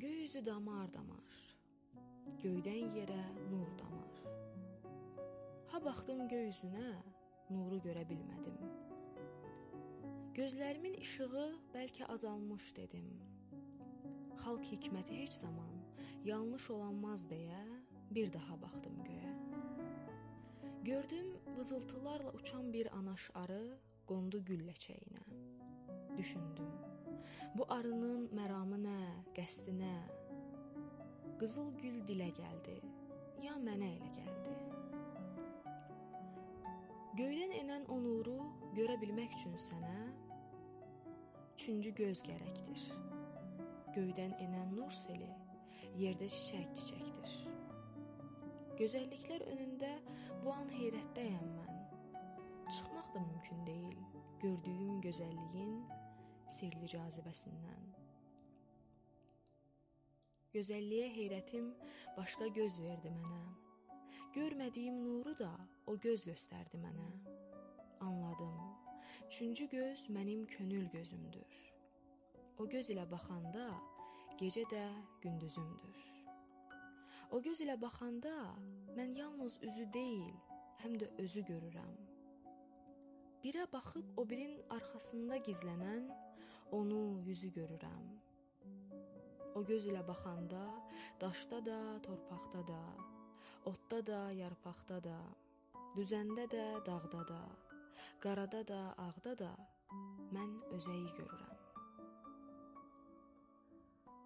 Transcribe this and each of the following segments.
Göy üzü damar-damar. Göydən yerə nur damar. Ha baxdım göy üzünə, nuru görə bilmədim. Gözlərimin işığı bəlkə azalmış dedim. Xalq hikməti heç zaman yanlış olanmaz deyə bir daha baxdım göyə. Gördüm vızıltılarla uçan bir anaş arı qondu gül ləçəyinə. Düşündüm. Bu arının məramı nə, qəsdi nə? Qızıl gül dilə gəldi, ya mənə elə gəldi. Göydən enən o nuru görə bilmək üçün sənə üçüncü göz gərəkdir. Göydən enən nur seli yerdə çiçək çiçəkdir. Gözəlliklər önündə bu an heyrətdəyəm mən. Çıxmaq da mümkün deyil gördüyüm gözəlliyin sirli cazibəsindən. Gözəlliyə heyrətim başqa göz verdi mənə. Görmədiyim nuru da o göz göstərdi mənə. Anladım. Üçüncü göz mənim könül gözümdür. O göz ilə baxanda gecə də gündüzümdür. O göz ilə baxanda mən yalnız üzü deyil, həm də özü görürəm. Birə baxıb o birinin arxasında gizlənən onu yüzü görürəm. O göz ilə baxanda daşda da, torpaqda da, otda da, yarpaqda da, düzəndə də, dağda da, qarada da, ağda da mən özəyi görürəm.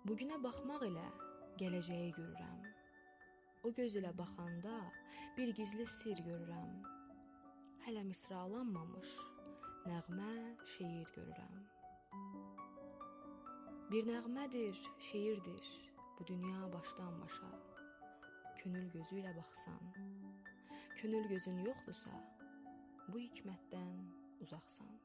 Bu günə baxmaq ilə gələcəyi görürəm. O göz ilə baxanda bir gizli sir görürəm. Hələ misralanmamış nəğmə, şeir görürəm. Bir nəğmədir, şeirdir bu dünya başdan başa. Könül gözü ilə baxsan, könül gözün yoxdursa, bu hikmətdən uzaqsan.